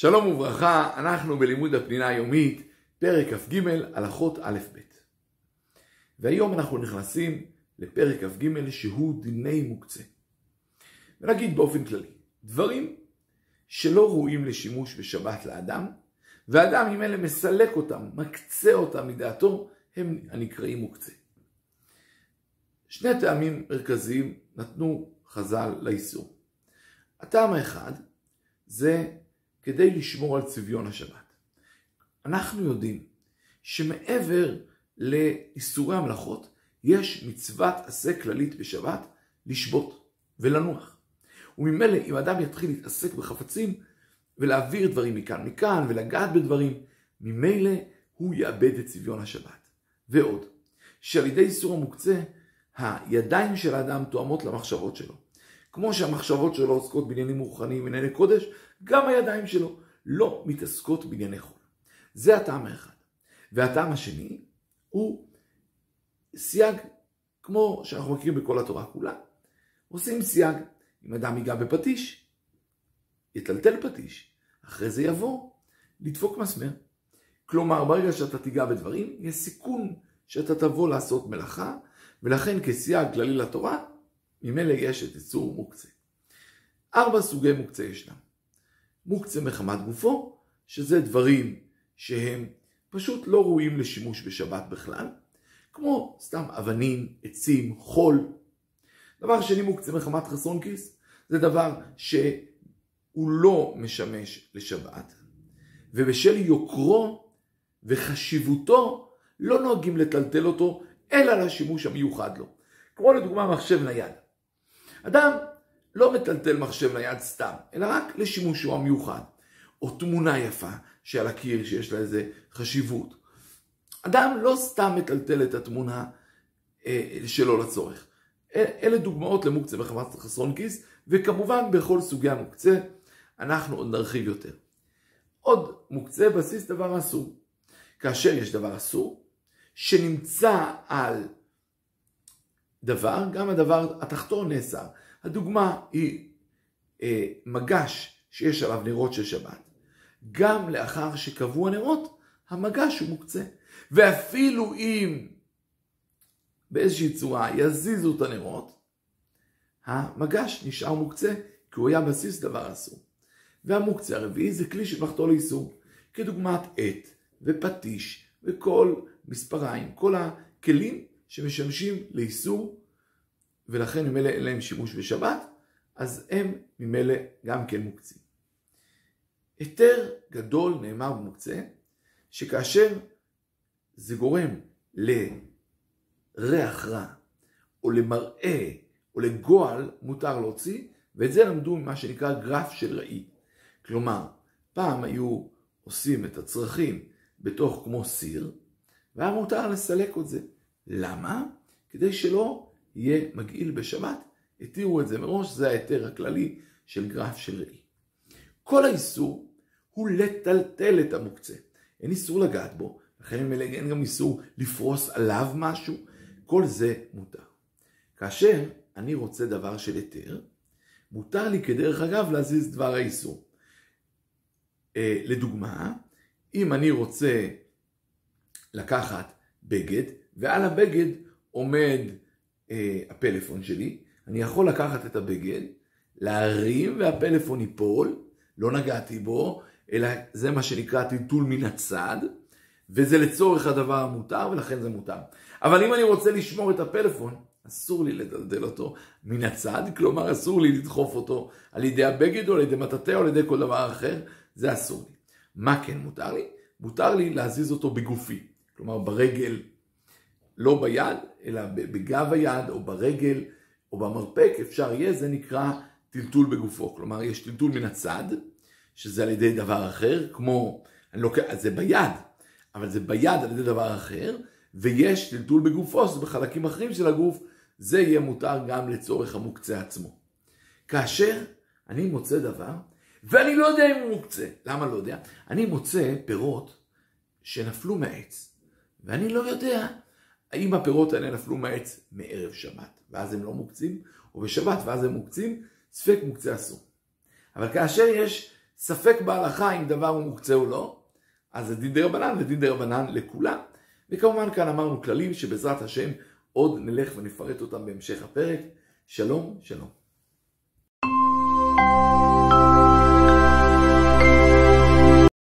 שלום וברכה, אנחנו בלימוד הפנינה היומית, פרק כ"ג, הלכות א'-ב'. והיום אנחנו נכנסים לפרק כ"ג שהוא דיני מוקצה. ונגיד באופן כללי, דברים שלא ראויים לשימוש בשבת לאדם, ואדם אם אלה מסלק אותם, מקצה אותם מדעתו, הם הנקראים מוקצה. שני טעמים מרכזיים נתנו חז"ל לאיסור. הטעם האחד זה כדי לשמור על צביון השבת. אנחנו יודעים שמעבר לאיסורי המלאכות, יש מצוות עשה כללית בשבת לשבות ולנוח. וממילא אם אדם יתחיל להתעסק בחפצים ולהעביר דברים מכאן מכאן ולגעת בדברים, ממילא הוא יאבד את צביון השבת. ועוד, שעל ידי איסור המוקצה, הידיים של האדם תואמות למחשבות שלו. כמו שהמחשבות שלו עוסקות בעניינים רוחניים, ענייני קודש, גם הידיים שלו לא מתעסקות בענייני חול. זה הטעם האחד. והטעם השני הוא סייג, כמו שאנחנו מכירים בכל התורה כולה. עושים סייג. אם אדם ייגע בפטיש, יטלטל פטיש, אחרי זה יבוא לדפוק מסמר. כלומר, ברגע שאתה תיגע בדברים, יש סיכון שאתה תבוא לעשות מלאכה, ולכן כסייג כללי לתורה, ממילא יש את איסור מוקצה. ארבע סוגי מוקצה ישנם. מוקצה מחמת גופו, שזה דברים שהם פשוט לא ראויים לשימוש בשבת בכלל, כמו סתם אבנים, עצים, חול. דבר שני מוקצה מחמת חסרון כיס, זה דבר שהוא לא משמש לשבת, ובשל יוקרו וחשיבותו לא נוהגים לטלטל אותו, אלא לשימוש המיוחד לו. כמו לדוגמה מחשב נייד. אדם לא מטלטל מחשב נייד סתם, אלא רק לשימושו המיוחד. או תמונה יפה שעל הקיר שיש לה איזה חשיבות. אדם לא סתם מטלטל את התמונה אה, שלא לצורך. אלה דוגמאות למוקצה מחמת חסרון כיס, וכמובן בכל סוגי המוקצה אנחנו עוד נרחיב יותר. עוד מוקצה בסיס דבר אסור. כאשר יש דבר אסור, שנמצא על דבר, גם הדבר התחתון נאסר. הדוגמה היא אה, מגש שיש עליו נרות של שבת. גם לאחר שקבעו הנרות, המגש הוא מוקצה. ואפילו אם באיזושהי צורה יזיזו את הנרות, המגש נשאר מוקצה, כי הוא היה בסיס דבר אסור. והמוקצה הרביעי זה כלי שמחתו לאיסור, כדוגמת עט ופטיש וכל מספריים, כל הכלים שמשמשים לאיסור, ולכן ממילא אין להם שימוש בשבת, אז הם ממילא גם כן מוקצים. היתר גדול נאמר במוקצה, שכאשר זה גורם לריח רע, או למראה, או לגועל, מותר להוציא, ואת זה למדו ממה שנקרא גרף של ראי. כלומר, פעם היו עושים את הצרכים בתוך כמו סיר, והיה מותר לסלק את זה. למה? כדי שלא יהיה מגעיל בשבת. התירו את זה מראש, זה ההיתר הכללי של גרף של ראי. כל האיסור הוא לטלטל את המוקצה. אין איסור לגעת בו, לכן אין גם איסור לפרוס עליו משהו, כל זה מותר. כאשר אני רוצה דבר של היתר, מותר לי כדרך אגב להזיז דבר האיסור. אה, לדוגמה, אם אני רוצה לקחת בגד, ועל הבגד עומד אה, הפלאפון שלי, אני יכול לקחת את הבגד, להרים והפלאפון ייפול, לא נגעתי בו, אלא זה מה שנקרא טלטול מן הצד, וזה לצורך הדבר המותר, ולכן זה מותר. אבל אם אני רוצה לשמור את הפלאפון, אסור לי לדלדל אותו מן הצד, כלומר אסור לי לדחוף אותו על ידי הבגד או על ידי מטאטא או על ידי כל דבר אחר, זה אסור לי. מה כן מותר לי? מותר לי להזיז אותו בגופי, כלומר ברגל, לא ביד, אלא בגב היד או ברגל או במרפק, אפשר יהיה, זה נקרא טלטול בגופו. כלומר, יש טלטול מן הצד, שזה על ידי דבר אחר, כמו, אני לוקח, זה ביד, אבל זה ביד על ידי דבר אחר, ויש טלטול בגופו, שזה בחלקים אחרים של הגוף, זה יהיה מותר גם לצורך המוקצה עצמו. כאשר אני מוצא דבר, ואני לא יודע אם הוא מוקצה. למה לא יודע? אני מוצא פירות שנפלו מהעץ, ואני לא יודע האם הפירות האלה נפלו מהעץ מערב שבת, ואז הם לא מוקצים, או בשבת, ואז הם מוקצים, ספק מוקצה אסור. אבל כאשר יש ספק בהלכה אם דבר הוא מוקצה או לא, אז זה דין דרבנן ודין דרבנן לכולם. וכמובן כאן אמרנו כללים שבעזרת השם עוד נלך ונפרט אותם בהמשך הפרק. שלום, שלום.